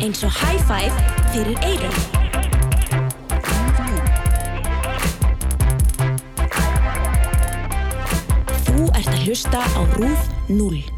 eins og high five fyrir eirum. Þú ert að hlusta á RÚF 0.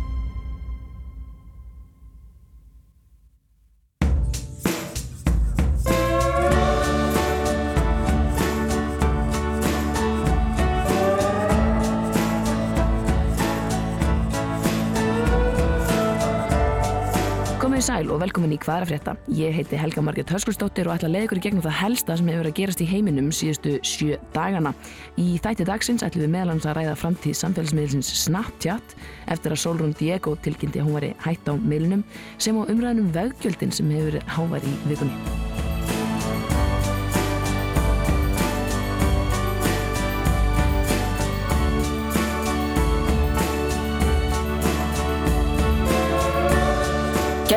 og velkomin í Hvaðra frétta. Ég heiti Helga Marget Höskulsdóttir og ætla að leiða ykkur í gegnum það helsta sem hefur verið að gerast í heiminum síðustu sjö dagana. Í þætti dagsins ætlum við meðlans að ræða framtíð samfélagsmiðlsins Snapchat eftir að Solrún Diego tilkynnti að hún væri hætt á miðlunum sem á umræðanum veggjöldin sem hefur verið hávar í vikunni.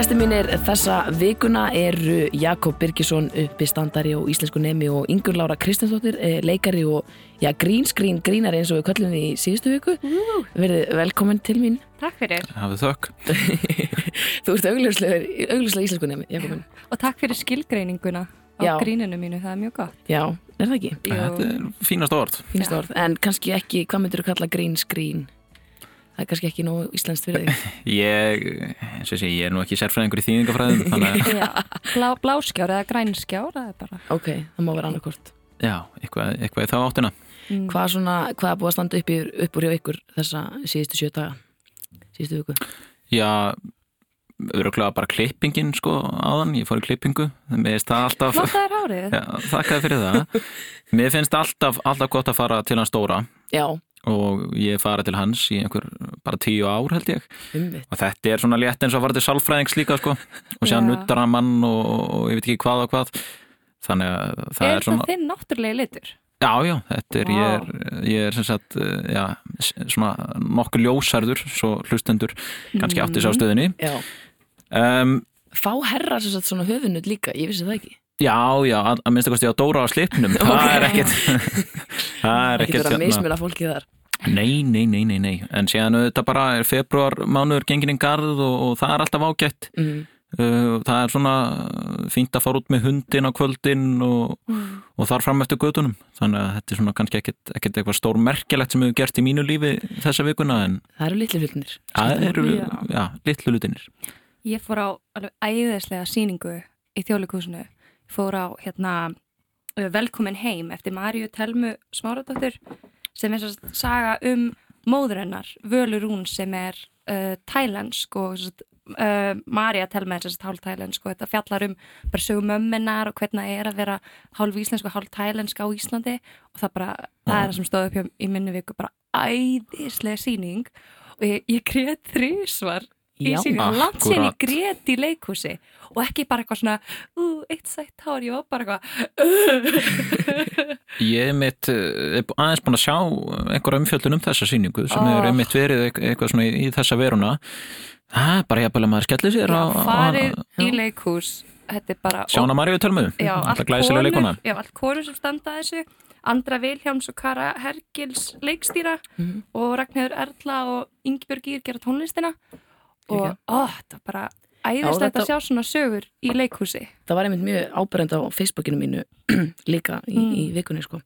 Gæsti mínir þessa vikuna eru Jakob Birgisson uppistandari og íslensku nemi og Ingur Lára Kristinsdóttir, eh, leikari og já, grínskrín grínari eins og við köllum við í síðustu viku. Uh. Verðið velkomin til mín. Takk fyrir. Hafið þökk. Þú ert augljóslega íslensku nemi, Jakobin. Og takk fyrir skilgreininguna á Já. gríninu mínu, það er mjög gott. Já, er það ekki? Þetta er fínast orð. Fínast orð. En kannski ekki, hvað myndir þú kalla grínskrín? Það er kannski ekki nógu íslenskt fyrir þig. Ég, eins og sé, ég er nú ekki sérfræðingur í þýðingafræðum, þannig að, Já. Blá, bláskjár eða grænskjár, er bara... Ok, það má vera annarkort. já, eitthvað, eitthvað í þá áttina. Mm. Hvað, svona, hvað er búið að standa upp, í, upp úr hjá ykkur þessa síðustu sjö daga? Síðustu viku? Já, öruglega bara klippingin, sko, áðan. Ég fór í klippingu. Mér finnst það alltaf, Flott það er hárið. já, þakkaði fyrir það. Mér finnst alltaf, alltaf gott að fara til hans stóra Já, og ég fara til hans í einhver bara tíu ár held ég. umvitt. Og þetta er svona létt eins og að fara til sálfræðings líka, sko. Og Já. séðan nuttar hann mann og, og ég veit ekki hvað og hvað. Þannig að það Er er svona... það þinn náttúrulegi litur? Já, já, þetta er, ég er, ég er sem sagt, eh, já, svona nokkuð ljósærður, svo hlustendur kannski átti sá stöðinni. Já. Um, Fá herra sem sagt svona höfunud líka, ég vissi það ekki. Já, já, að, að minnst að Dóra á slipnum, það Ok. er ekkert, það er ekkert, vera að mismuna fólki þar. nei, nei, nei, nei, nei, en síðan auðvitað bara er februar mánuður gengin í garð og, og það er alltaf ágætt. Mm. Uh, það er svona fínt að fara út með hundin á kvöldin og, og þar fram eftir gödunum þannig að þetta er svona kannski ekkert, ekkert eitthvað stór merkilegt sem hefur gert í mínu lífi þessa vikuna en Það eru litli hlutinir. það eru, Já. já, litlu lutinir Ég fór á alveg æðislega síningu í þjóðleikúsinu. Fór á hérna Velkomin heim eftir Maríu Telmu Smáradóttur sem er svo saga um móður hennar, Völu Rún sem er uh, tælensk og svo, uh, María Telma er hálf tælensk og þetta fjallar um bara sögum mömminar og hvernig það er að vera hálf íslensk og hálf tælensk á Íslandi og það bara, það er það sem stóð upp hjá í minni viku, bara æðislega síning og ég, ég grét þrísvar í Já, síningu, ég akkurat. grét í leikhúsi og ekki bara eitthvað svona ú, eitt sætt hár, ég var bara eitthvað Ég er mitt eh, er aðeins búin að sjá einhverja umfjöldun um þessa sýningu sem Oh. er einmitt verið eit- eitthvað svona í, í þessa veruna. Það er bara jafnvel að maður skellir sér á, á, farið á, í leikhús þetta er bara Sjána Maríu Tölmu já, allt já, konur sem standa þessu. Andra Vilhjáms og Kara Hergils leikstýra Mhm. og Ragnhjör Erla og Ingebjörg Ír gera tónlistina og ó, þetta er bara æðislegt þetta- að sjá svona sögur í leikhúsi Það var einmitt mjög áberend á Facebookinu mínu líka í, Mm. í vikunni sko.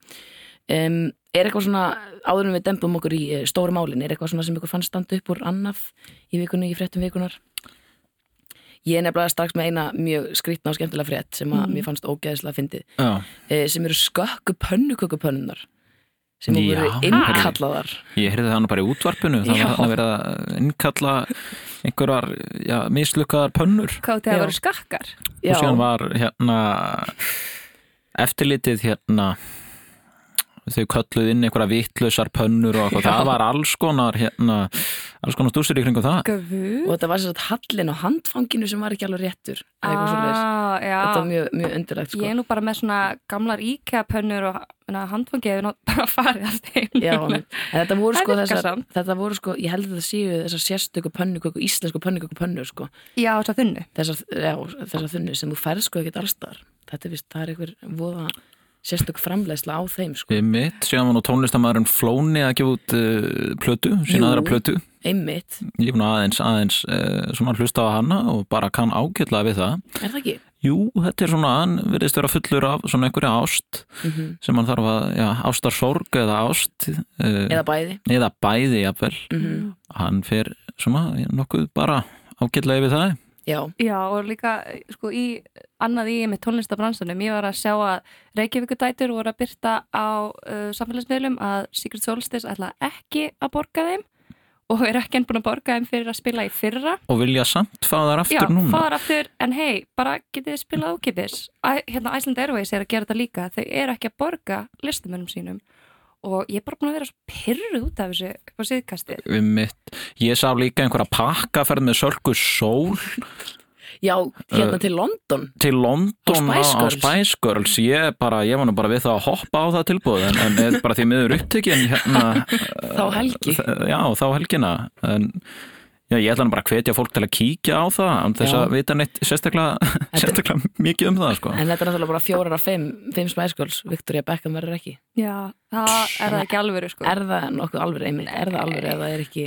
Um, er eitthvað svona, áður en við dempum okkur í eh, stóru málin, er eitthvað svona sem ykkur fannst standa upp úr annaf í vikunni, í fréttum vikunar? Ég er nefnilega strax með eina mjög skrýtna og skemmtilega frétt sem að Mm. mér fannst ógeðislega fyndið, Já, eh, sem eru skökku pönnukökupönnunar sem ha. innkallaðar. Ég heyrði það nú bara í útvarpinu það Já. var þarna verið að innkalla einhverjar, já, mislukkaðar pönnur. Hvað þegar voru skakkar? Og síðan var hérna eftirlitið hérna þau kölluð inn einhverja vittlausar pönnur og eitthvað, það var alls konar hérna, alls konar stúsir í kringum það. Guð. Og þetta var að hallin á handfanginu sem var ekki alveg réttur. eða eitthvað svoleiðis. ah, já. Þetta var mjög, mjög undirlegt sko. Ég er nú bara með svona gamlar IKEA-pönnur og handfangið er bara farið af þeim. Já, en þetta voru sko þessar, þetta voru sko, ég held að það séu þessar sérstöku pönnuköku, íslensku pönnuköku pönnur sko, Já, þess að þunnu. þessar, já, þessar þunni sem þú færð sko ekkert allstar, þetta er vist, það er einhver voða sérstök framleiðsla á þeim sko. Við mitt, síðan var nú tónlistamæðurinn Flóni að gefa út uh, plötu, sína aðra plötu. einmitt, Ég er búin að aðeins, aðeins uh, svona hlusta á hana og bara kann ágætlega við það. er það ekki? Jú, þetta er svona, hann virðist vera fullur af svona einhverja ást Mm sem hann þarf að, já, ástarsorg eða ást uh, eða bæði. eða bæði jafnvel. mm Hann fer svona nokkuð bara ágætlega við það. já, Já og líka sko í annað í með tónlistabransanum ég var að sjá að Reykjavíkudætur voru að byrta á uh, samfélagsmiðlum að Secret Solstice ætla ekki að borga þeim og er ekki enn búin að borga þeim fyrir að spila í fyrra. Og vilja samt fá þar aftur Já, núna. fara aftur, en hei, bara getið þið spilað ókipis hérna Iceland Airways er að gera þetta líka. Þau eru ekki að borga listumönnum sínum. Og ég er bara búin að vera svo pyrruð út af þessu upp á síðkasti ég sá líka einhverja pakkaferð með Sölku Sól já, hérna Uh, til London. til London Á Spice á. Spice Girls. Ég, bara, ég var nú bara við það að hoppa á það tilbúð en, en er bara því miður upptökin hérna, þá helgi. þ- já, þá helgina. En já, ég ætla nú bara að hvetja fólk til að kíkja á það en þess Já. að vita neitt sérstaklega, sérstaklega mikið um það sko. en þetta er náttúrulega bara fjórar af fimm fimm Spice Girls, Victoria Beckham verður ekki. Já, það er það ekki alvöru sko. Er það nokkuð alveg, einmitt, er það alveg ef það er ekki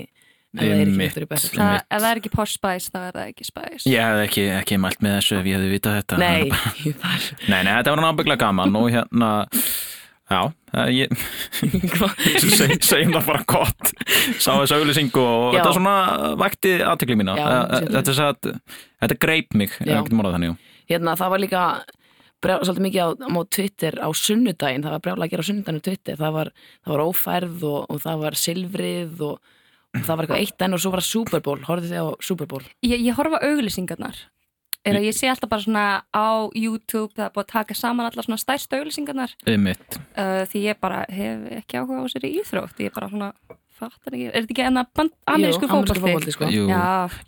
ef það er Einmitt. Einmitt. ef það er ekki Posh Spice, þá er það ekki Spice. Ég hef ekki, ekki mælt með þessu ef ég hefði vitað þetta. Nei, er nei, nei, þetta var náttúrulega gaman og hérna já, ég seg, segjum það bara gott. Sá þessu auðlýsingu og Já. þetta svona vakti aðtekli mína. Já, þetta, satt, þetta greip mig orðað þannig hérna það var líka brjá, svolítið mikið á, á Twitter á sunnudaginn, það var gera á sunnudaginn á Twitter, það var, það var ófærð og, og það var silfrið og það var eitthvað eitt enn og svo var það Super Bowl. Horfðu þið á Super Bowl? Ég, ég horfa auglýsingarnar. Er að ég sé alltaf bara svona á YouTube það er búið að taka saman allar svona stærstu auglýsingarnar. Einmitt. uh, því ég bara hef ekki áhuga á sér í íþrótt. Ég bara svona, fattar ekki er þetta ekki enna amerísku Jú, amerískur fótbolti? fótbolti, sko.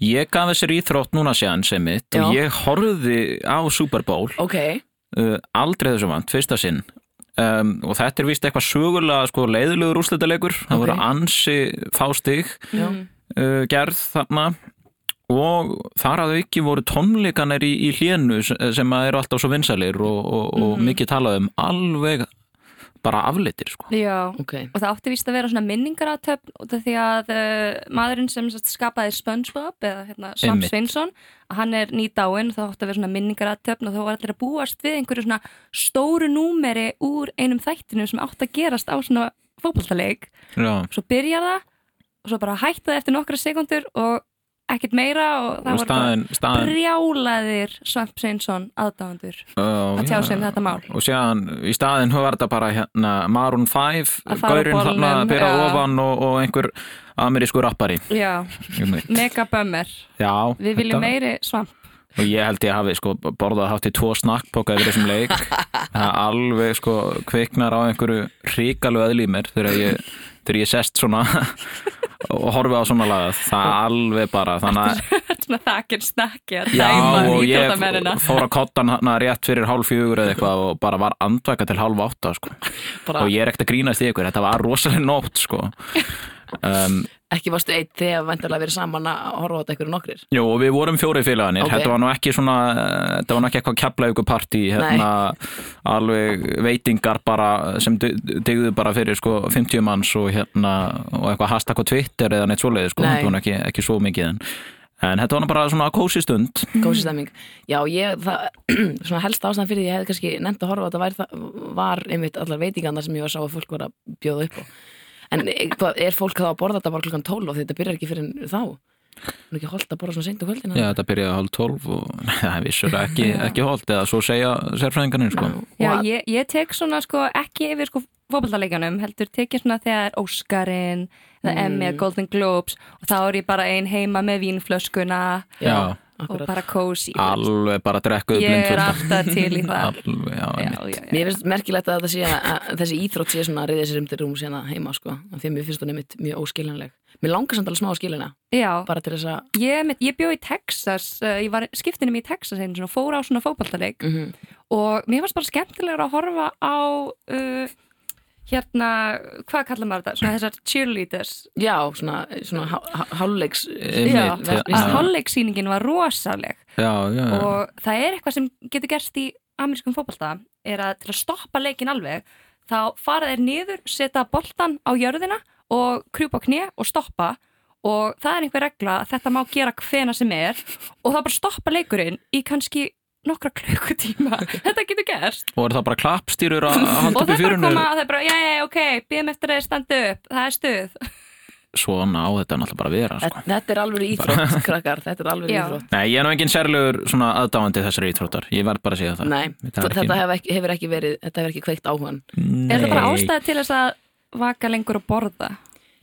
Ég gaf þessir íþrótt núna séðan sem mitt Já. og ég horfði á Super Bowl. Ok, uh, aldrei þessu vant, fyrsta sinn um, og þetta er vist eitthvað sögulega sko, leiðilegur úrslitalegur það Ok. voru ansi fástig uh, gerð þarna og þar að auki voru tónleikanir í, í hlénu sem að eru alltaf svo vinsalir og, og, og Mhm. mikið talað um alveg bara aflitir sko. já ok og það átti víst að vera svona minningaratöfn út af því að uh, maðurinn sem sagt, skapaði SpongeBob eða hérna, Svamp. Sveinsson hann er nýdáinn það átti að vera svona minningaratöfn og þá var allir að búast við einhverju svona stóru númeri úr einum þættinum sem átti að gerast á svona fótballtaleik Já, svo byrjar það og svo bara hætta það eftir nokkra sekundur og ekkert meira og það voru bara staðin, staðin brjálaðir Svamp Sveinsson aðdáðandur uh, að tjá sig um þetta mál. Og séðan í staðin var þetta bara hérna Maroon 5 Að fara á gaurinn þarna byrja ofan og, og einhver amerísku rappari. Já, mega bömmir Við viljum meiri svamp. Og ég held ég hafi sko borðað hátt í tvo snakkpoka yfir þessum leik. Það alveg sko kviknar á einhverju ríkalu öðl í mér þegar ég, þegar ég sest svona og horfi á svona lagað það er alveg bara þannig að svona þakkir snakki að dæma og ég fór að kottan hana rétt fyrir hálf fjögur eða eitthvað og bara var andvæka til hálf átta sko. og ég er ekkert að grínast í ykkur, þetta var rosalega nótt sko. um, ekki varstu eitt þegar vantarlega verið saman að horfa á þetta einhverju nokkrir? Jú, og við vorum fjóri félagarnir, Ok. þetta var nú ekki svona þetta var nú ekki eitthvað kepla ykkur partí hérna, alveg veitingar bara sem digðu bara fyrir sko 50 manns og hérna og eitthvað hashtag á Twitter eða neitt svoleiði sko, Nei. þetta var nú ekki, ekki svo mikið en, en þetta var bara svona kósi stund. Góðsir stemming. Já, ég, það, svona helst ástæðan fyrir því ég hefði kannski nefnt að horfa á þetta væri, það, var einmitt allar veitingarnar sem ég var að sá að fólk var að bjóða upp á en eh, hvað, er fólk þá að borða þetta bara klukkan 12 og þetta byrjar ekki fyrir þá? Nú ekki holdt að borða svona seint á kvöldina Já, þetta byrjaði hálf 12 og það er vissulega ekki, ekki holdt eða svo segja sérfræðingarnir sko. Já, að- ég, ég tek svona sko ekki yfir sko fótballtaleikjanum heldur tekið svona þegar Óskarinn eða Mm. Emmy Golden Globes og þá er ég bara ein heima með vínflöskuna. Já, og akkurat. bara kósi alveg bara drekkuðu Ég er blindfull alltaf til í það Alveg, já, Já, einmitt. já, já. Mér finnst merkilegt að, sé að, þessi íþrótt sé svona að reyða sér um til rúm sérna heima sko, því að mér finnst það nefnitt mjög óskiljanleg. Mér langar samt alveg smá að skilja hana, Já, bara til þess að, ég, ég bjó í Texas uh, ég var skiptinum í Texas einu sinni og fór á svona fótballtaleik mm og mér fannst bara skemmtilegur að horfa á uh, hérna, hvað kallar maður þetta? Svona þessar cheerleaders. Já, svona, svona há- há- hálfleiks, Einmitt, Já, að hálfleiksýningin var rosaleg. Já, já, já. og það er eitthvað sem getur gerst í amerískum fótbolta er að til að stoppa leikin alveg þá fara þeir niður, setja boltan á jörðina og krjúpa á kné og stoppa. Og það er einhver regla að þetta má gera hvena sem er. Og það bara stoppa leikurinn í kannski nokkra klukkutíma þetta getur gerst Og er það bara klappstýrur að halda og upp í það bara fjörunni? koma, það er bara, já, já, ok, býðum eftir að þeir standa upp það er stuð Svona á þetta náttúrulega bara að vera, sko. Þetta er alveg íþrótt, krakkar, þetta er alveg Já. íþrótt. Nei, ég er nú engin sérlegur svona aðdáandi þessari íþróttar. Ég verð bara að segja það. Nei, Þetta er þetta hefur ekki, hefur ekki verið, þetta hefur ekki kveikt áhugan. er þetta bara ástæði til þess að vaka lengur og borða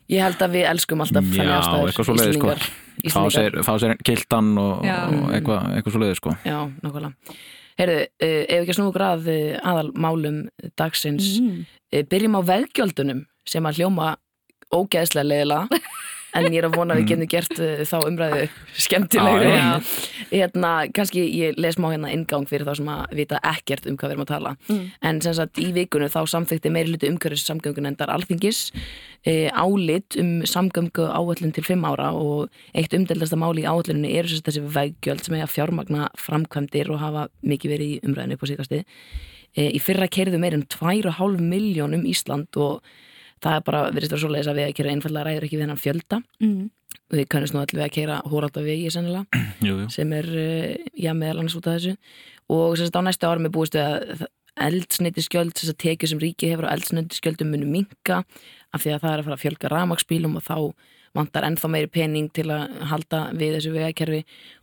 Ég held að við elskum alltaf Já, ástæður, eitthvað svoleiðis, sko. Fá sér, fá sér gildan og, og eitthvað, eitthvað svo leiði, sko. Já, nákvæmlega. Heyrðu, uh, ef ekki að snúa gráð uh, aðal málum dagsins, mm. uh, byrjum á veggjöldunum sem að hljóma ógeðslega leiðilega en ég er að vona að við getum gert uh, þá umræðu skemmtilegri. Hérna, kannski ég les má hérna ingang fyrir þá sem að vita ekkert um hvað við erum að tala. Mm. en sem sagt í vikunum þá samþykti meiri hluti umhverfis samgöngunendar alþingis e, álit um samgöngu áallun til fimm ára og eitt umdeldasta máli í sem sagt þessi veggjöld sem eiga fjármagna framkvæmdir og hafa mikið verið í umræðinu upp á síkasti e, í fyrra keirðu meir en 2,5 miljón um Ísland og það er bara verið vera svoleiðis að við að keira einfallega ræður ekki við hennan fjölda Mm. og við kannast nú allir við að keira hóralda vegi sennilega Jú, jú. sem er eh, já, meðal annars út af þessu og sem sagt á næsta árum er búist við að eldsneitiskjöld, þess að tekið sem ríki hefur á eldsneitiskjöldum munu minka af því að það er að fara að fjölga ramagsbílum og þá vantar ennþá meiri pening til að halda við þessu vegakerfi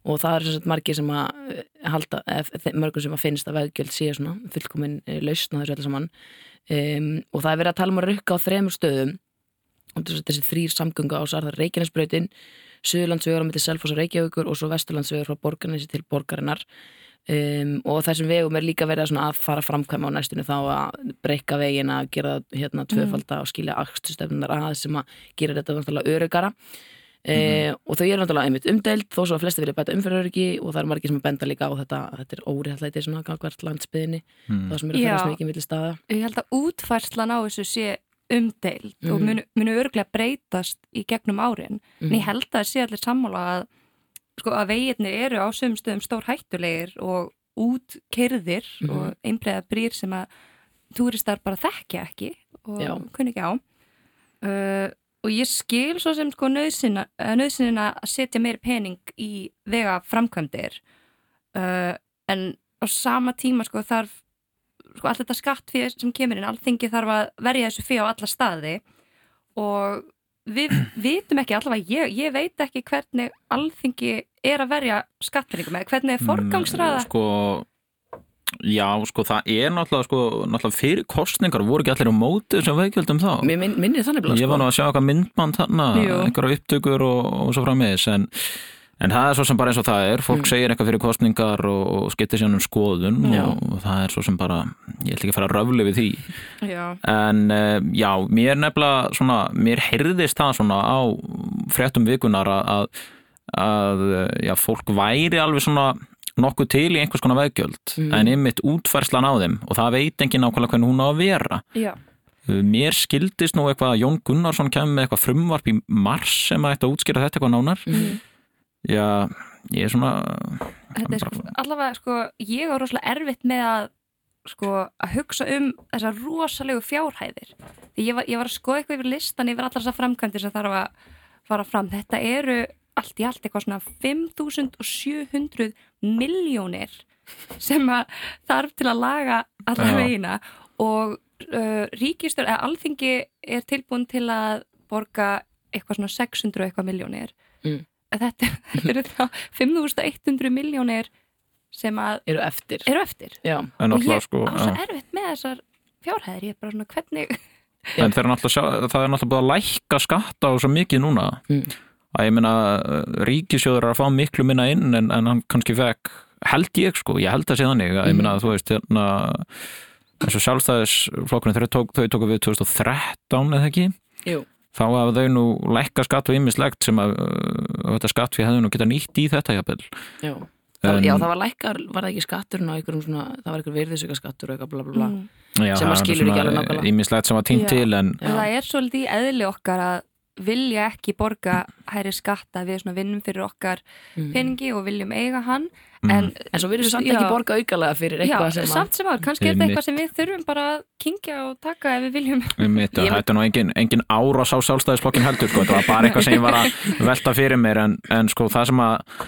og það er sem sagt margir sem að eh, halda, eða mörgum sem að finnst að veggjöld sé svona fullkomin eh, lausn á þessu allir saman um, og það er verið að tala um að rukka á þremur stöðum. Og þessi, þessi þrýr samgöngu ásar, það er Reykjanesbrautin Suðurlandsvegur á milli Selfoss og Reykjavíkur og svo Vesturlandsvegur frá borgarnesi til borgarinnar. Um, og þessum vegum er líka verið að, fara framkvæma á næstunni þá að breyka vegin að gera hérna tvöfalda og skilja akstustöfnunar að sem að gera þetta náttúrulega örugara Uh, og þau eru náttúrulega einmitt umdelt þó svo að flesti vilja bæta umfyriröryggi og það eru margir sem benda líka á þetta að þetta er óriðallæti svona gangvart landsbyðinni Mm. það sem eru að Já. ferðast mikið milli staða ég held að útfærslan á þessu sé umdeild og Mhm. munu, munu örglega breytast í gegnum árin en ég held að það sé allir sammála að, sko, að veginnir eru á sögum stöðum stór hættulegir og útkerðir Mhm. og einbreiða brýr sem að túristar bara þekkja ekki og kunni ekki á uh, og ég skil svo sem sko nöðsina, nöðsina að setja meiri pening í vega framkvæmdir uh, en á sama tíma sko þarf sko allt þetta skatt fyrir sem kemur inn alþingi þarf að verja þessu fyrir á alla staði. Og við vitum ekki allavega, ég, ég veit ekki hvernig alþingi er að verja skattfinningum eða hvernig er forgangsraða? Mm, Sko, já, sko, það er náttúrulega, sko, náttúrulega fyrir kostningar voru ekki allir á móti sem veikjöldum þá. Mér minn, minnir þannig blá Ég var nú að sjá eitthvað myndband þarna, einhverja upptökur og, og svo frammiðis, en, en það er svo sem bara eins og það er. Fólk Mm. segir eitthvað fyrir kostningar og, og skiptir sér um skoðun og, og það er svo sem bara, ég ætla ekki að fara að röfli við því. Já, En uh, já, mér nefnilega svona, mér heyrðist það svona á fréttum vikunar að, að, að já, fólk væri alveg svona nokkuð til í einhvers konar veggjöld Mm. en ymmit útfærslan á þeim og það veit enginn nákvæmlega hvernig hún á að vera. já, Uh, Mér skildist nú eitthvað að Jón Gunnarsson kemur með eitthvað frumvarp í mars sem að að útskýra þetta eitthvað nánar. Mhm. Já, ég er svona... þetta er sko, allavega sko, ég á rosalega erfitt með að sko, að hugsa um þessar rosalegu fjárhæðir ég var, ég var að skoða eitthvað yfir listan yfir allar þessar framkvæmdir sem þarf að fara fram þetta eru allt í allt eitthvað svona 5700 miljónir sem að þarf til að laga allar Já. vegina og uh, ríkistur, eða alþingi er tilbúin til að borga eitthvað svona 600 og eitthvað miljónir Mm. þetta eru þá 5100 miljónir sem að Eru eftir eru eftir og ég sko... á svo já. erfitt með þessar fjárhæðir ég er bara svona hvernig En það er náttúrulega búið að lækka skatta á svo mikið núna Mm. Að ég meina ríkisjóður er að fá miklu minna inn en, en hann kannski fekk held ég sko, ég held að sé þannig að ég meina þú veist hérna eins og sjálfstæðisflokkurinn tók, þau tóku við 2013 eða ekki jú þá hafa þau nú lækka skatt og ymmislegt sem að uh, þetta skatt við hefðu nú geta nýtt í þetta jafnvel Já, það, En- já, það var lækkar, var það ekki skatturinn á einhverjum svona, það var einhver virðisöka skattur og eitthvað bla bla bla. mm. Já, Sem að skilur ekki alveg nákvæmlega. Ymmislegt sem var týnt til en Já. það er svolítið í eðli okkar að vilja ekki borga hæri skatta við svona vinnum fyrir okkar peningi og viljum eiga hann en, En svo virðum við samt Já. ekki borga aukalega fyrir já, eitthvað sem að samt sem áður, kannski er þetta eitthvað sem við þurfum bara að kingja og taka ef við viljum Þetta er nú engin, engin árás á sjálfstæðisflokkin heldur sko. þetta var bara eitthvað sem ég var að velta fyrir mér en, en sko það sem að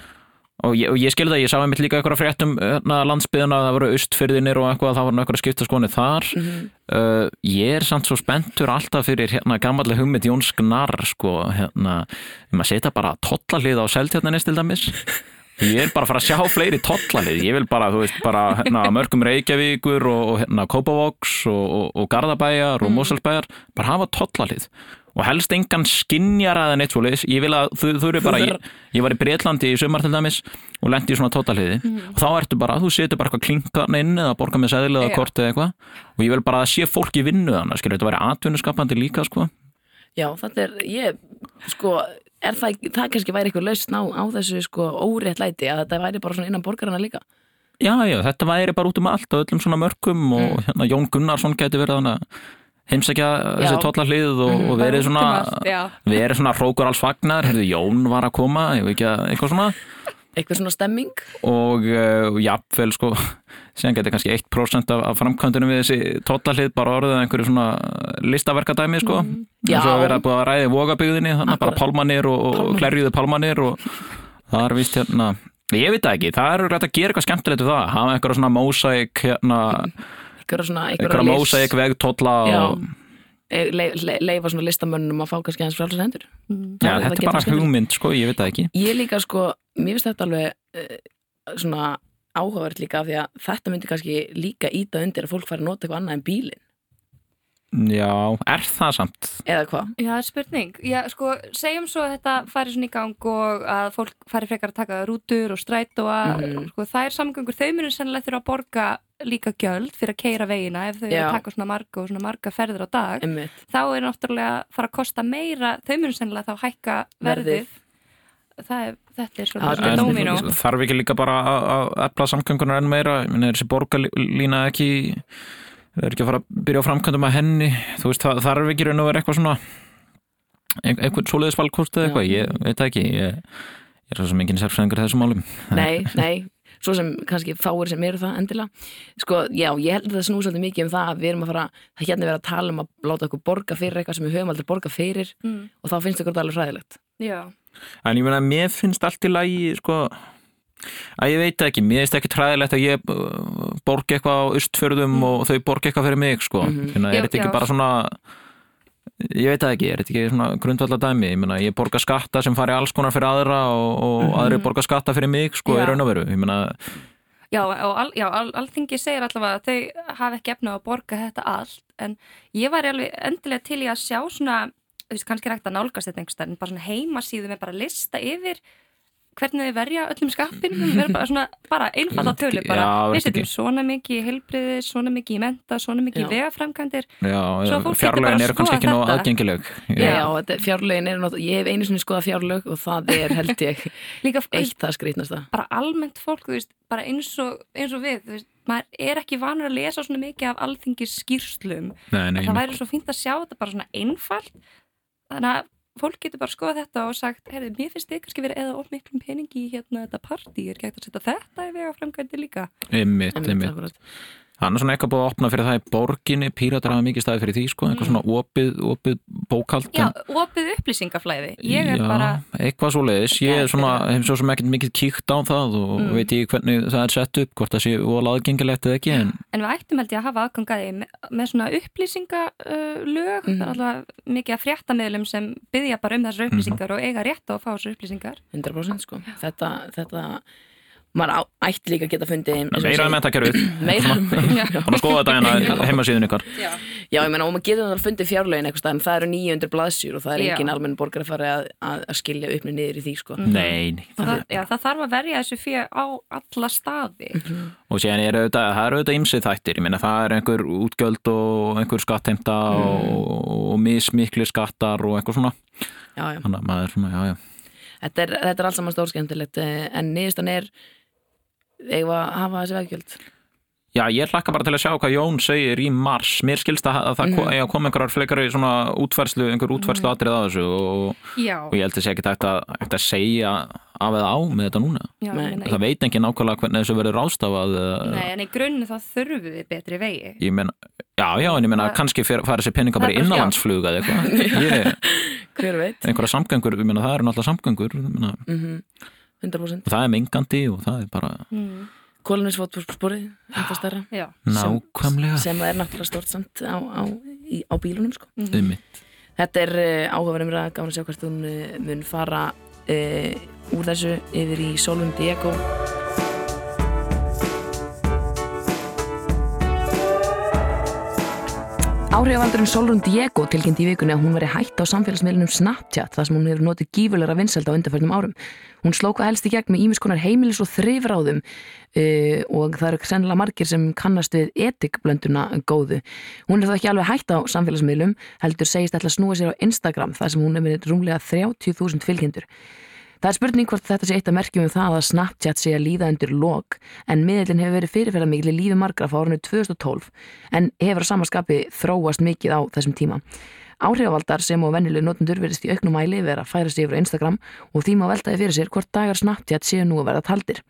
og ég, ég skilði það, ég sá einmitt líka eitthvað fréttum hérna, landsbyðuna, það voru austfyrðinir og eitthvað, það voru eitthvað að skipta skoni þar uh, ég er samt svo spenntur alltaf fyrir hérna gammallega hugmynd Jóns Gnarr sko, hérna, maður setja bara tollahlið á seltjarnanis til dæmis. Ég er bara að fara að sjá fleiri tollahlið ég vil bara, þú veist, bara hérna, mörgum Reykjavíkur og, hérna Kópavogs og, og, og Garðabæjar og Moselsbæjar bara hafa tollahlið og helst engan skinjara eða neitt svoleiðis. Ég vil að þú, þú eru bara, ég, ég var í Breitlandi í sumar til dæmis og lendi í svona totalliði og þá ertu bara, þú setur bara eitthvað klinkan inn eða borga með seðli eða kort eða eitthvað. Og ég vil bara að sé fólk í vinnu þannig, skilur, þetta væri atvinnuskapandi líka sko. Já, þetta er, ég, sko, er það, það kannski væri eitthvað lausn á, á þessu, sko, órétt læti að þetta væri bara svona innan borgarana líka. Já, já, þetta væri bara út um allt og öllum svona mörkum og hérna, Jón Gunnarsson geti verið heimsækja þessi Já. tollallið og, og verið svona verið svona hrókur alls fagnar, heyrðu, Jón var að koma eitthvað svona Eitthvað svona stemming. og uh, jafnvel sko síðan getur kannski 1% af, af framkvæmdunum við þessi tollallið bara orðið einhverju svona listaverkadæmi sko Mhm. Já. eins og að búið að ræði vogabygðinni þannig að bara pálmanir og, og klerjuðu pálmanir og það er vist hérna ég veit það ekki, það er rætt að gera eitthvað skemmtilegt við það, hafa einhverja svona mósæk hérna, svona, einhverja mósæk vegtolla Já, og e, le, le, leifa svona listamönnum að fá kannski hans frálsar hendur. já, Það- það þetta er bara hugmynd sko, ég veit það ekki Ég líka, sko, mér finnst þetta alveg uh, svona áhugavert líka af því að þetta myndi kannski líka íta undir að fólk fari að nota eitthvað annað en bílinn. Já, er það samt? Eða hvað? Já, það er spurning. Já, sko, segjum svo að þetta fari svona í gang og að fólk fari frekar að taka rútur og stræt og að, Mhm. sko, það er samgöngur, þau munir sennilega þurfa að borga líka gjöld fyrir að keira vegina ef þau eru að taka svona marga og svona marga ferðir á dag. Einmitt. Þá er náttúrulega að fara að kosta meira, þau munir sennilega þá hækka verðið. Verðið. Það er, þetta er svona sko. þarf ekki líka bara að- að efla samgöngunar enn meira, ég meina er þessi borgarlína ekki er ekki að fara að byrja á framkvæmdum að henni, þú veist, það þarf ekki raun að vera eitthvað svona eitthvað svoleiðis valkost eða eitthvað, ég veit það ekki ég, ég er svo sem enginn sérfræðingur í þessum málum Nei, nei, svo sem kannski fáir sem eru það endilega sko, já, ég held að það snúi svolítið mikið um það að við erum að fara, það hérna er verið að tala um að láta okkur borga fyrir eitthvað sem við höfum aldrei borga fyrir Mm, og þá finnst okkur þetta alveg hræðilegt já. En ég meina, mér finnst allt í lagi, sko, að ég veit ekki, mér finnst ekki træðilegt að ég uh, borgi eitthvað á austfjörðum og þau borgi eitthvað fyrir mig, sko. Mhm. Finna, Já, er ég veit það ekki, er þetta ekki svona grundvallar dæmi, ég ég borga skatta sem fari alls konar fyrir aðra og, og Mhm. aðri borga skatta fyrir mig, sko, Já. í raun og veru, ég meina, Já, og al, já, al, alþingi segir allavega að þau hafa ekki efna að borga þetta allt en ég var alveg endilega til í að sjá svona, þú veist, kannski er hægt að nálgast þetta einhverstað, en bara svona heimasíðu með bara lista yfir hvernig þau verja öllum skattbyrnum, vera bara svona bara einfalda tölu, bara. Já, við setjum ekki. svona mikið í heilbriði, svona mikið í menta, svona mikið í bara fjárlegin eru kannski ekki nóg þetta. aðgengileg. Já, já þetta, fjárlögin er náttúrulega, ég hef einu sinni skoðað fjárlög og það er held ég líka eitt það skrýtnasta. bara almennt fólk, þú veist, bara eins og, eins og við, þú veist, maður er ekki vanur að lesa svona mikið af alþingis skýrslum Nei, nei, en það væri svo fínt að sjá þetta bara svona einfalt. Þannig að fólk getur bara skoða þetta og sagt, heyrðu, mér finnst þið kannski verið eða of miklum peningi í hérna þetta partí er gægt að setja þetta í vega framkvæmdi líka? Einmitt, Einmitt, Það er svona eitthvað búið að opna fyrir það í borginni, píratar hafa mikið staði fyrir því, sko, eitthvað svona opið, opið bókald. Já, opið upplýsingaflæði. Ég er Já, bara, eitthvað svo leiðis, ég er svona hef svo sem ekkert mikið kíkt á það og Mm. veit ég hvernig það er sett upp hvort það sé og aðgengilegt eða ekki en en við ættum held ég að hafa aðgangaði með, með svona upplýsingalög. Mhm. það er alltaf mikið að fréttamiðlum sem byggja bara um þessar upplýsingar og eiga rétt á að fá þessar upplýsingar. 100% sko. Þetta, þetta maður ætti líka að geta fundið eins og meira mentakerfið meira, meira þannig að skoða þetta hérna heimasíðun ykkar. Já, ég meina, og maður getur þannig að fundið fjárlögin eitthvað en það eru 900 blaðsjur og það er Já. engin almenn borgar að fara að, að, að skilja upp niður í því, sko. Nei, nei. Og það, já, það þarf að verja þessu fyrir á alla staði. Og síðan er auðvitað, það eru auðvitað ymsið þættir ég meina það er einhver útgjöld og einhver skattheimta og, og mismikli skattar og eitthvað svona. Já, já. þannig að maður er svona, já, já. Þetta er, þetta er alls saman stórskemmtilegt, eh, en niðurstan er, eigum að hafa þessi veggjöld. Já, ég hlakka bara til að sjá hvað Jón segir í mars. Mér skilst að, að það mm. kom einhverjar fleikari svona útfærslu, einhver útfærslu Mhm. atrið á þessu og, og ég held að sé ekki hægt að, að segja af eða á með þetta núna. já meina, Það veit ekki nákvæmlega hvernig þessu verður rástafað. eða- Nei, en í grunni þá þurfum við betri vegi Ég meina, já, já, en ég meina Það- kannski fer- fara þessi peninga bara Það bara- innanlandsflug eða eitthvað. Hver veit einhverja samgöngur, ég meina það eru náttúrulega samgöngur, ég meina, mm 100% og það er mengandi og það er bara mm. Já, nákvæmlega sem er náttúrulega stort samt á, á, í, á bílunum sko. Mhm. um Þetta er uh, áhugaverðum ræða, gáðan að sjá hvert hún uh, mun fara uh, úr þessu yfir í Solon Diego Áhrifavaldurinn Solrún Diego tilkynnt í vikunni að hún veri hætt á samfélagsmiðlunum Snapchat þar sem hún hefur notið gífulegra vinsælda á undarförnum árum. Hún slóka helst í gegn með ímiskonar heimilis og þrifráðum uh, og það eru sennilega margir sem kannast við etikblönduna góðu. Hún er þá ekki alveg hætt á samfélagsmiðlum heldur segist ætla að snúa sér á Instagram þar sem hún með rúmlega 30.000 fylgjendur. Það er spurning hvort þetta sé eitt að merkjum um það að Snapchat sé að líða undir lok en miðlinn hefur verið fyrirferðar mikil í lífi margra frá árinu 2012 en hefur á samaskapi þróast mikið á þessum tíma. Áhrifavaldar sem og vennileg notendur verðist í auknum mæli vera að færa sig yfir á Instagram og því má veltaði fyrir sér hvort dagar Snapchat séu nú að verða taldir.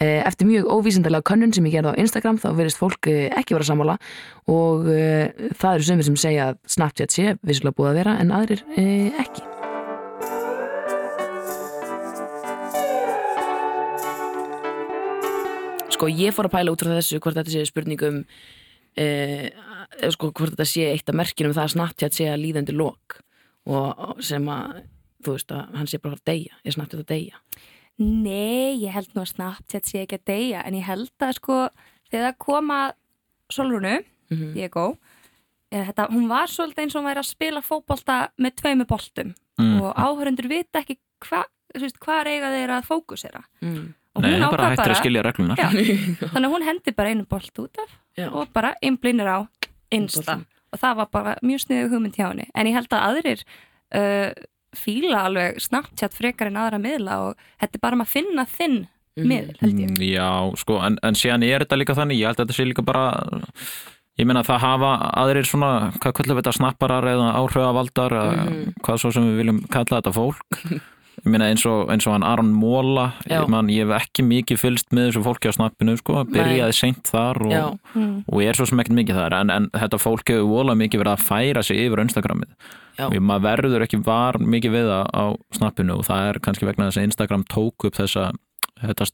Eh, Eftir mjög óvísindarlega könnun sem ég gerði á Instagram þá verðist fólk eh, ekki vera sammála og uh, það eru sömur sem segja að Snapchat sé vissilega búið að vera en aðrir ekki. Sko ég fór að pæla út frá þessu hvort þetta sé spurningum eh, sko, hvort þetta sé eitt af merkinum það að Snapchat sé að líðandi lok og sem að þú veist að hann sé bara að deyja er Snapchat að deyja Nei, ég held nú að Snapchat sé ekki að deyja en ég held að sko þegar það koma Solrunu, Mhm. Diego er þetta, hún var svolítið eins og hún væri að spila fótbolta með tveimu boltum Mm. og áhörundur vita ekki hva, þú veist, hvað eiga þeir að fókusera mm. Og Nei, hún bara ákvað hættir að skilja reglunar Já, þannig að hún hendi bara einu bolt út af Já. og bara einblínir á Insta Boltann. og það var bara mjög sniðu hugmynd hjá henni en ég held að aðrir uh, fíla alveg Snapchat frekar en aðra miðla og þetta er bara um að finna þinn Mhm. miðl held ég Mm, Já, sko, en, en síðan er þetta líka þannig, ég held að þetta sé líka bara ég meina það hafa aðrir svona, hvað kallum við þetta snapparar eða áhrifavaldar eða Mhm. hvað svo sem við viljum kalla þetta fólk ég meina eins og, eins og hann Aron Móla ég, man, ég hef ekki mikið fylst með þessu fólki á snappinu, sko, byrjaði seint þar og, mm. og er svo sem ekkert mikið þar, en, en þetta fólk hefur vola mikið verið að færa sig yfir á Instagramið. Já. og maður verður ekki var mikið við það á snappinu og það er kannski vegna þess að Instagram tók upp þessa þetta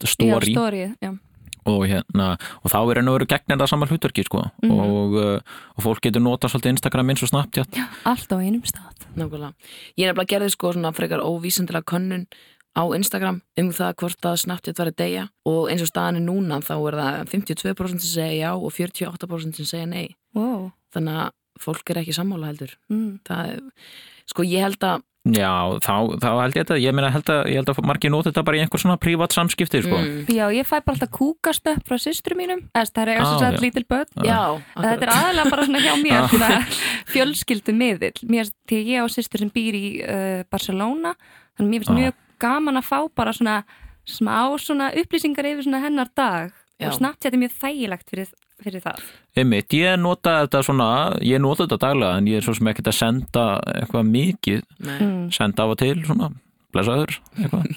Já, já. og, hérna, og þá er enn og veru gegnir það saman hlutverki sko. Mhm. og, uh, og fólk getur nota svolítið Instagram eins og Snapchat Allt á einum stað Nákvæmlega. Ég er nefnilega gerði sko svona frekar óvísindilega könnun á Instagram um það hvort að Snapchat var að deyja og eins og staðan er núna þá er það 52% sem segja já og 48% sem segja nei. wow. Þannig að fólk er ekki sammála heldur. mm. Það sko ég held að Já, þá, þá held ég þetta ég, meina, held að, ég held að margir nota þetta bara í einhver svona prívat samskipti sko. mm, Já, ég fæ bara alltaf kúkastöpp frá systru mínum eða það er sem sagt já. lítil börn já, Þetta er aðalega bara svona hjá mér svona fjölskyldu miðill mér, því að ég á systur sem býr í uh, Barcelona þannig að mér finnst Já. mjög gaman að fá bara svona smá svona upplýsingar yfir svona hennar dag Já. og Snapchat er mjög þægilegt fyrir, fyrir það Einmitt, ég nota þetta svona ég nota þetta daglega en ég er svo sem ekkert að senda eitthvað mikið Nei, mm. senda af og til svona blessaður eitthvað.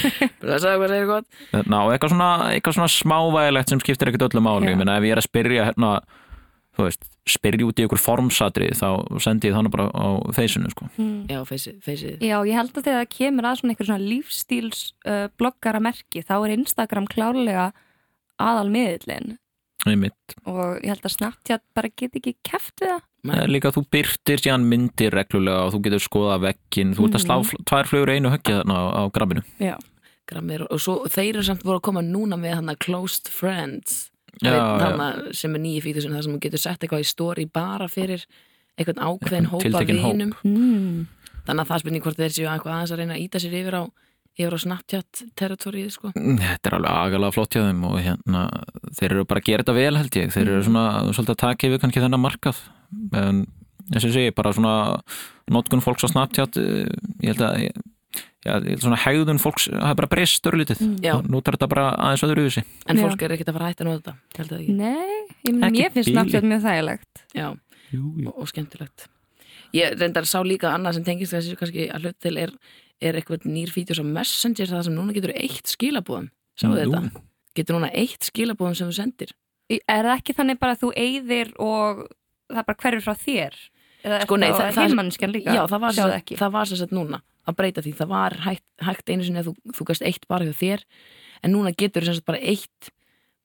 sagði hvað segir gott. Ná, eitthvað svona, eitthvað svona smávægilegt sem skiptir ekkert öllu máli ég meina ef ég er að spyrja hérna, þú veist, spyrja út í ykkur formsatri þá sendi ég þannig bara á feysinu sko. Mm. Já, feysið. feysið. Já, ég held að þegar það kemur að svona einhver svona lífstíls uh, bloggara merki þá er Instagram klárlega aðal miðillin Einmitt. og ég held að Snapchat bara get ekki keft við það. Er líka að þú byrtir síðan myndir reglulega og þú getur skoða veggin þú ert að slá fl- tvær flugur í einu höggja þarna á, á grabbinu. Já, Grammir, og svo þeir eru samt voru að koma núna með hann closed friends. Já, Þannig sem er nýju fítur sem það sem þú getur sett eitthvað í story bara fyrir einhvern ákveðin hópa tiltekinn hóp. vinum. Mm. þannig að það spurning hvort þeir séu eitthvað aðeins að reyna að íta sér yfir á, yfir á Snapchat territorið sko. Þetta er alveg agalega flott hjá þeim og hérna, þeir eru bara að gera þetta vel held ég þeir eru Mhm. svona svolítið að taka yfir kannski þennan markað en eins og ég segi, bara svona notkun fólks á Snapchat eh, ég held að, ég, ég já, svona hegðun fólks það er bara breyst störlítið Já. nú er þetta bara aðeins öðru þessi En Já. fólk er ekkert að fara að hætta að nota þetta, ég held að ekki. Nei, ég, Ekki ég finnst. Snapchat mjög þægilegt. Já, jú, jú. og, og skemmtilegt. Ég reyndar sá líka annað sem tengist þessu kannski að hlut til er, er eitthvað nýr fítur sem Messenger það sem núna getur eitt skilabúðum. Sáðu þetta? Getur núna eitt skilabúðum sem þú sendir. Er það ekki þannig bara að þú eyðir og það bara hverfur frá þér? Eða Sko, nei, það- það, það- líka? Já, það var, Sjáðu sem, ekki. það var sem sagt núna að breyta því. Það var hægt, hægt einu sinni að þú, þú gast eitt bara hjá þér en núna getur sem sagt bara eitt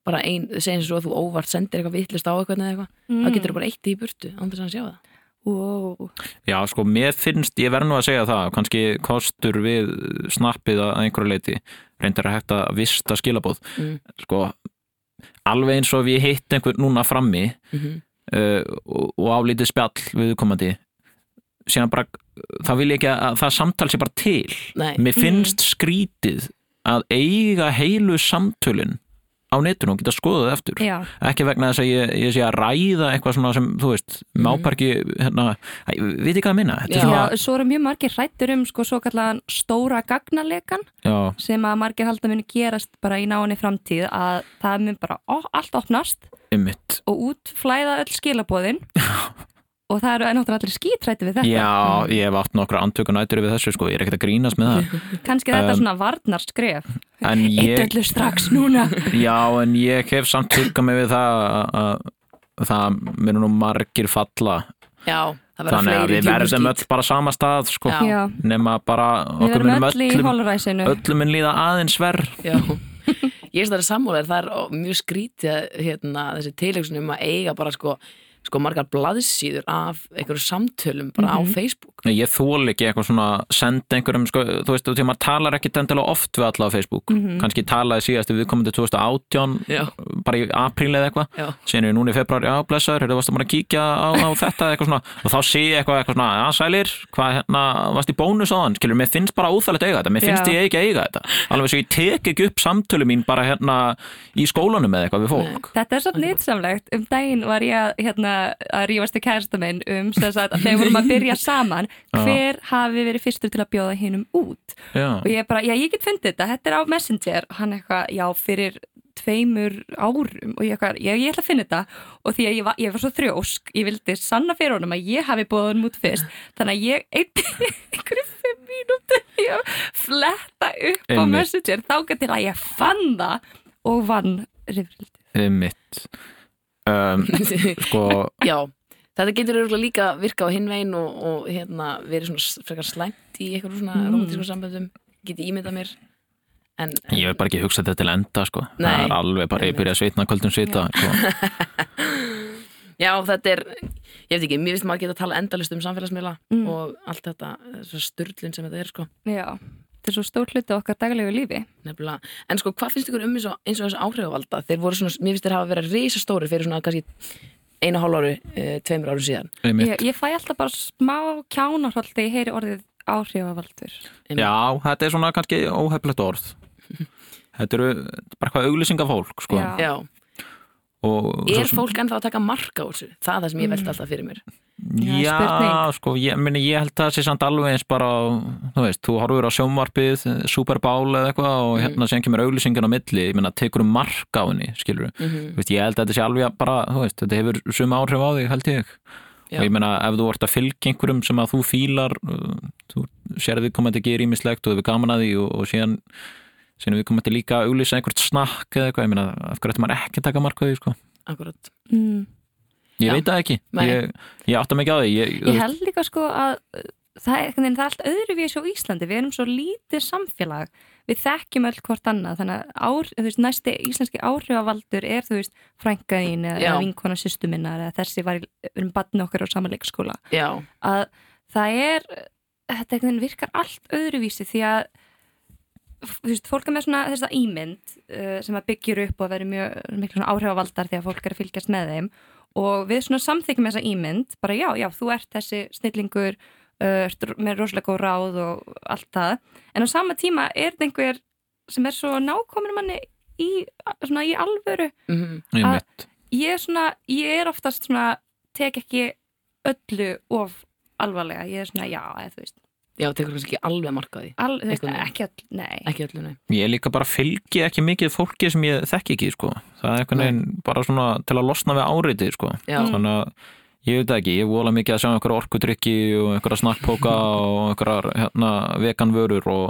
bara ein, segjum svo að þú óvart sendir eitthvað vittlist á eitthvað eða eitthvað, Mm. þá getur þú bara eitt í burtu án þess að sjá það. Wow. Já, sko, mér finnst, ég verð nú að segja það kannski kostur við snappið að einhverju leiti, reyndar að hægt að vista skilabóð, Mm. sko alveg eins og við hitt einhver núna frammi Mm uh, og, og álítið spjall viðkomandi síðan bara, þá vil ég ekki að það samtal sé bara til. Nei, mér finnst skrítið að eiga heilu samtölin á netinu og geta skoðað eftir Já, ekki vegna þess að ég, ég sé að ræða eitthvað svona sem, þú veist, Mhm. mápar ekki hérna, æ, veit ekki hvað að minna Já. svona, svo eru mjög margir hrættur um sko svo kallan stóra gagnalegan já, sem að margir halda muni gerast bara í náinni framtíð að það mun bara ó, allt opnast ymmit og útflæða öll skilabóðin og það eru ennáttúrulega allir skítrætti við þetta. Já, ég hef átt nokkra andtöku nættur við þessu, sko, ég er ekkert að grínast með það. Kannski þetta Um, svona varnarskref. en eitt ég, öllu strax núna. Já, en ég hef samt tryggað mig við það að- að það mér nú margir falla. Já, það verða þannig að fleiri við verðum öll bara sama stað, sko. Nema bara, við munum öll í öllum hólræsinu öllum mun líða aðeins verð Já, ég veist það er sammúlega það er mjög skrítið hérna, þessi tilhugsun um að eiga bara sko, sko margar blaðsíður af einhverju samtölum bara á Facebook. Nei, Ég þól ekki eitthvað svona senda einhverjum, sko, þú veist, því að maður talar ekki endilega oft við alla á Facebook. Kannski talaði síðast við komum til 2018 Já. bara í apríl eða eitthvað. Já. síðan er núna í februar, já, blessaður, þú varst að bara kíkja á, á þetta eða eitthvað svona? Og þá sé ég eitthvað, eitthvað svona, já, sælir hvað hérna, varst í bónus á hann, skilur, mér finnst bara óþægilegt eiga þetta, mér finnst Já. ég ekki að eiga þetta. Alveg svo ég tek ekki upp samtölu mín bara hérna í skólanum eða eitthvað við fólk. Þetta er svo nýtsamlegt, um daginn var ég að, hérna, að rífast í kærasta minn um að þegar vorum að byrja saman hver hafi verið fyrstur til að bjóða hinnum út? Já, og ég bara, já ég get fundið þetta, þetta er á Messenger hann eitthvað, já fyrir tveimur árum og ég eitthvað, já ég ætla að finna þetta. Og því að ég var, ég var svo þrjósk ég vildi sanna fyrir honum að ég hafi bóðað hann út fyrst, þannig að ég eitt einhverju fimm mínútur í að fletta upp á Einmitt. Messenger. Þá til að ég fann það og vann rifrildi mitt um, sko, Já, þetta getur líka virka á hinvegin og, og hérna, verið svona frekar slæmt í einhverjum svona Mm. romantískum samböndum geti ímyndað mér en, en ég hef bara ekki hugsað þetta til enda sko. það er alveg bara, ég byrja að svitna kvöldum svita sko. Já, þetta er, ég veit ekki, mér finnst maður geta að tala endalist um samfélagsmiðla Mm. og allt þetta, þessu styrlun sem þetta er sko, Já, þetta er svo stór hluti á okkar daglegu lífi nefnilega. En sko, hvað finnst ykkur um eins og, eins og þessu áhrifavalda? Þeir voru svona, mér finnst þeir hafa verið reysa stóri fyrir svona kannski einu hálf áru, e, tveimur áru síðan. Einmitt. ég, ég fæ alltaf bara smá kjánarhald þegar ég heyri orðið áhrifavaldur Já, þetta er svona kannski óheflegt orð Þetta eru bara hvað auglýsingafólk sko. Já. Já, og er svo- fólk ennþá að taka marka úr þessu? Það er það sem ég velta alltaf fyrir mér. Já, Já, sko, ég, meni, ég held að það sé samt alveg eins bara, þú veist, þú horfur á sjónvarpið Super Bowl eða eitthvað og hérna sem kemur auglýsingin á milli, ég meina, tekur um mark á henni, skilur Mm veist, ég held að þetta sé alveg bara, þú veist, þetta hefur suma áhrif á þig, held ég Já. og ég meina, ef þú ert að fylgja einhverjum sem að þú fílar uh, þú sér við komandi að gera ímislegt og þau við síðan við komandi líka að auglýsa einhvert snakk eða eitthvað, ég meina, af hverju ætti maður ekki að taka mark á því, sko? Akkurat. mm. ég Já. veit það ekki, ég, ég átta mig ekki á því. Ég, Ég held líka sko að það er, það er allt öðruvísi á Íslandi. Við erum svo lítið samfélag. Við þekkjum öll hvort annað. Þannig að ár, veist, næsti íslenski áhrifavaldur er þú veist frænkaðín eða, vinkona sýstu minnar eða þessi var við erum batni okkar á samanleikskóla Já, að það er þetta virkar allt öðruvísi því að þú veist, fólk er með svona þessa ímynd uh, sem að byggjur upp og verður mjög miklu svona áhrifavaldar því að fólk er að fylgjast með þeim. Og við svona samþykjum þessa ímynd bara já, já, þú ert þessi snillingur uh, ert með rosalega góð ráð og allt það, en á sama tíma er þetta einhver sem er svo nákomin manni í, svona í alvöru. Mm ég að- ég er svona, ég er oftast svona tek ekki öllu of alvarlega, ég er svona já, eða þú veist Já, tekur kannski ekki alveg markaði veginn. ekki all, nei Ekki öllu, nei Ég líka bara fylgi ekki mikið fólki sem ég þekki ekki sko. það er einhvern veginn bara svona til að losna við áriðið sko. Já. að ég veit það ekki, ég vola mikið að sjá einhverja orkudrykki og einhverja snakkpóka og einhverja hérna, veganvörur og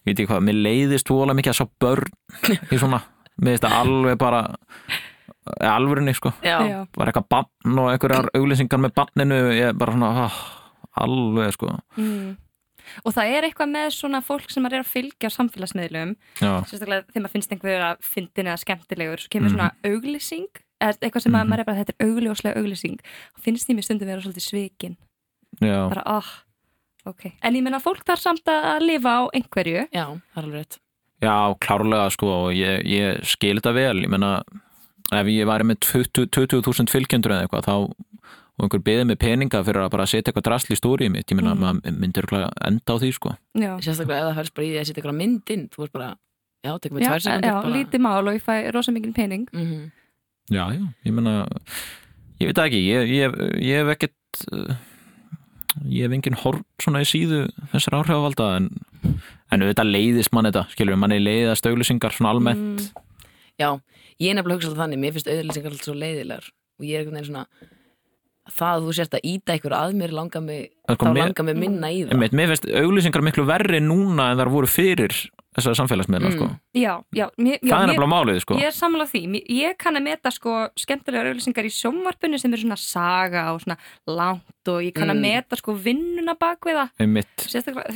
ég veit ekki hvað, mér leiðist vola mikið að sjá börn í svona, mér veist það alveg bara alvörinni sko, Já, Já. bara eitthvað bann og einhverjar auglýsingar með banninu ég er bara svona, ah, alveg sko mm. Og það er eitthvað með svona fólk sem er að fylgja á samfélagsmiðlum. Já, sérstaklega þegar maður finnst einhver að fyndin eða skemmtilegur, svo kemur Mhm. svona auglýsing. Eða eitthvað sem mm Mhm. maður er bara, þetta er augljóslega auglýsing. Og finnst því mér stundum vera svolítið svikin. Já, bara, ah, ok. En ég menna fólk þarf samt að lifa á einhverju. Já, það er alveg rétt. Já, klárlega sko og ég, ég skil þetta vel, ég menna ef ég væri með 20 20.000 fylgjendur eða eitthvað, þá og einhver beðið með peninga fyrir að bara setja eitthvað drasl í stórið mitt, ég menna, Mhm. maður myndir enda á því sko. Já, Sérstaklega ef það fælst bara í því að setja eitthvað mynd inn. Þú veist bara, já, tekum við tvær sekundur já lítið mál og ég fæ rosa mikið pening. Mm Já, já, ég meina ég veit ekki, ég, ég, ég hef ekkert uh, ég hef engin horf svona í síðu þessar áhrifavalda en, en auðvitað leiðist mann þetta, skilur við, manni leiðast auglýsingar svona almennt. Mm, Já, ég er nefnilega að hugsa alltaf þannig. Mér finnst auðlýsingar alltaf svo leiðilegar. Og ég er einhvern veginn svona Það að þú sért að íta ykkur að mér langar mig Þá langar mig minna í það Einmitt, mér finnst auglýsingar miklu verri núna en þar voru fyrir þessar samfélagsmiðla Mm. sko. Já, já, mér, já það er mér, málið sko. ég er sammála því ég kann að meta sko skemmtilegar auglýsingar í sjónvarpinu sem eru svona saga og svona langt og ég kann að Mm. meta sko vinnuna bak við það.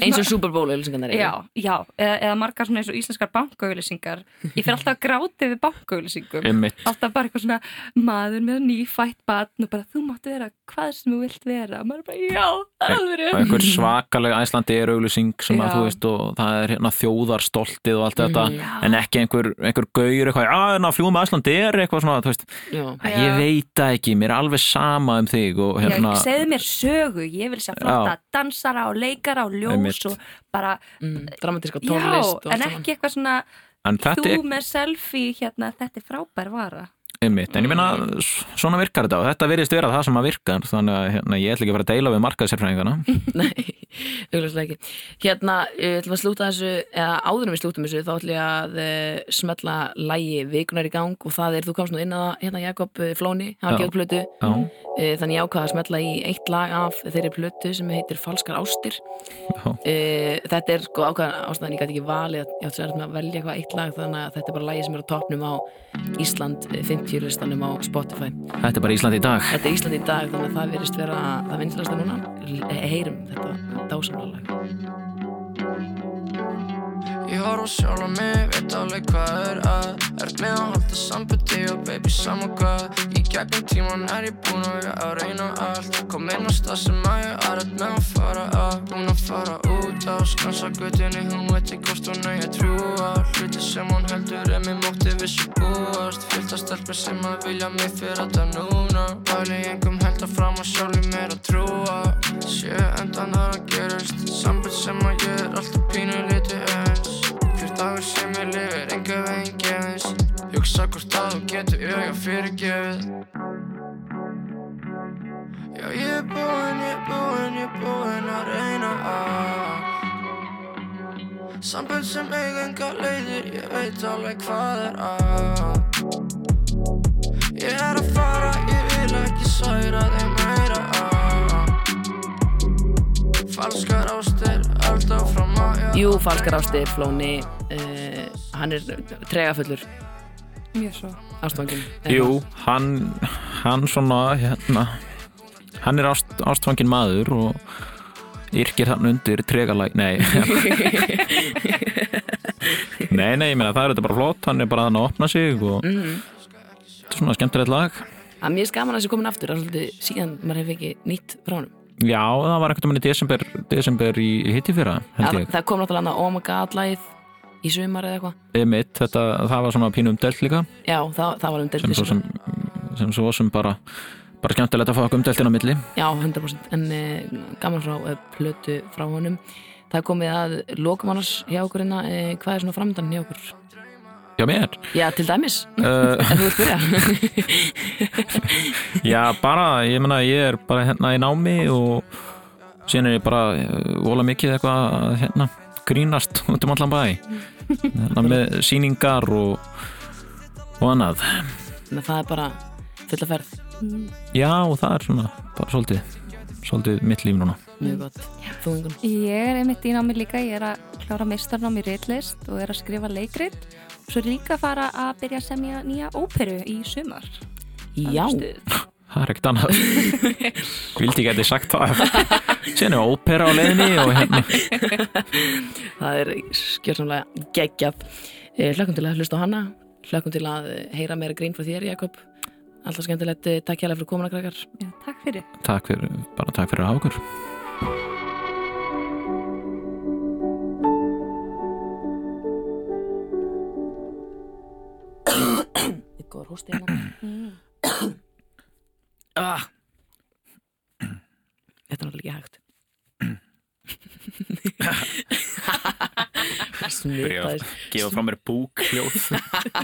Eins og Super Bowl auðlýsingarnar eru. Já, já, eða, eða margar svona eins og íslenskar bankauðlýsingar Ég fer alltaf að gráti við bankauðlýsingum Einmitt. Alltaf bara eitthvað svona maður með nýfætt batn og bara þú mátt vera hvað sem þú vilt vera. Og maður er bara já, það alveg og einhver svakalega æslandi er auglýsing sem að Já. þú veist og það er hérna þjóðarstoltið og allt þetta. Já. en ekki einhver, einhver gaur eitthvað, að hérna fljúum með æslandi er eitthvað svona, Ég veit það ekki, mér er alveg sama um þig og hérna, Já, segðu mér sögu, ég vil sjá flotta dansara og leikara og ljós Einmitt. og bara, mm, Dramatíska já, tónlist og en ekki eitthvað svona þú er með selfie hérna, þetta er frábær vara einmitt, en ég meina s- svona virkar þetta og þetta virðist vera það sem að virkar þannig að hérna, ég ætla ekki að fara að deila við markaðsérfræðingana Nei, auðvitað ekki. Hérna, ég ætlum að slúta þessu eða áður en við slútum þessu þá ætlum ég að uh, smetla lægi vikunar í gang og það er, þú komst nú inn að hérna Jakob eh, Flóni, hann gjöld plötu þannig ég ákvaða að smetla í eitt lag af þeirri plötu sem heitir Falskar ástir. Já, Þetta er sko ákvaðan ástæðan ég gæti ekki valið ég er er á toppnum á Ísland 50 listanum á Spotify. Þetta er bara Ísland í dag. Þetta er Ísland í dag þannig að það virðist vera það vinslasta núna. Heyrum þetta dásamlega Ég horf á sjálf á mig, veit alveg hvað er að. Ert með að halda sambandi og baby sama hvað. Í gegnum tíman er ég búinn að vera að reyna allt. Kom inn á stað sem að ég er að með að fara að. Hún að fara út á skansa gutinni Hún veit ekki hvort hún eigi að trúa. Hluti sem hún heldur er mér mótti vissu búast. Fyllt að stelpur sem að vilja mig fyrir þetta núna. Bæli engum held að fram að sjálf í mér að trúa. Sjö endan það að gerast Sambund sem að ég er alltaf pínu lítið eins. Hver dagur sem ég lifir, enga veginn gefins. Hugsa hvort að þú getur auðvitað fyrirgefið. Já, ég er búinn, ég er búinn, ég er búinn að reyna að Samböld sem eiga enga leiðir, ég veit alveg hvað er að. Ég er að fara, ég vil ekki særa þig meira. Að Falskar ástir, alltaf fram að ég Jú, falskar ástir, Flóni uh, hann er tregafullur Mjög svo. Ástfangin Jú, hann, hann svona hérna, hann er ást, ástfangin maður og yrkir hann undir tregalæg, nei. Nei, nei, ég meina það er þetta bara flott hann er bara að opna sig og Mhm. þetta er svona skemmtilegt lag. Það er mjög skaman að þessi komin aftur svolítið síðan maður hefði ekki nýtt frá honum Já, það var einhvern veginn í desember, desember í hitti fyrra, held það, ég. það kom náttúrulega annað Oh my God lagið í sumar eða eitthvað. Það var svona pínu umdelt líka. Já, það, það var um sem sem, sem, svo sem bara bara skemmtilegt að fá okkur umdeltin á milli. Já, 100% en uh, gaman frá uh, plötu frá honum. Það er komið að lokum annars hjá okkur hérna, uh, hvað er svona framöndan hjá okkur? Já, mér? Já, til dæmis, uh, ef þú vilt byrja. Já, bara, ég meina, ég er bara hérna í námi og síðan er ég bara uh, vola mikið eitthvað að hérna, grínast út um allan bæ. Hérna, með síningar og, og annað. Að það er bara fulla ferð, já og það er svona bara svolítið, svolítið mitt líf núna. Mjög gott. Þú Ingunn? Ég er einmitt í námi líka, ég er að klára meistarnám í reitlist og er að skrifa leikrit. Og svo er líka að fara að byrja að semja nýja óperu í sumar. Já, það er ekkert annað. Vildi ekki að þið sagt það. Síðan er ópera á leiðinni og hérna. Það er skjörsamlega geggjað. Eh, Hlökkum til að hlusta á hana. Hlökkum til að heyra meira grín frá þér, Jakob Alltaf skemmtilegt, eh, takk hérlega fyrir komuna krakkar. Já, takk fyrir. takk fyrir, bara takk fyrir að hafa okkur. Góður hósti hérna. Ah. Þetta er náttúrulega ekki hægt. Smitaðist. gefa frá mér búk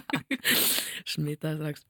Smitaðist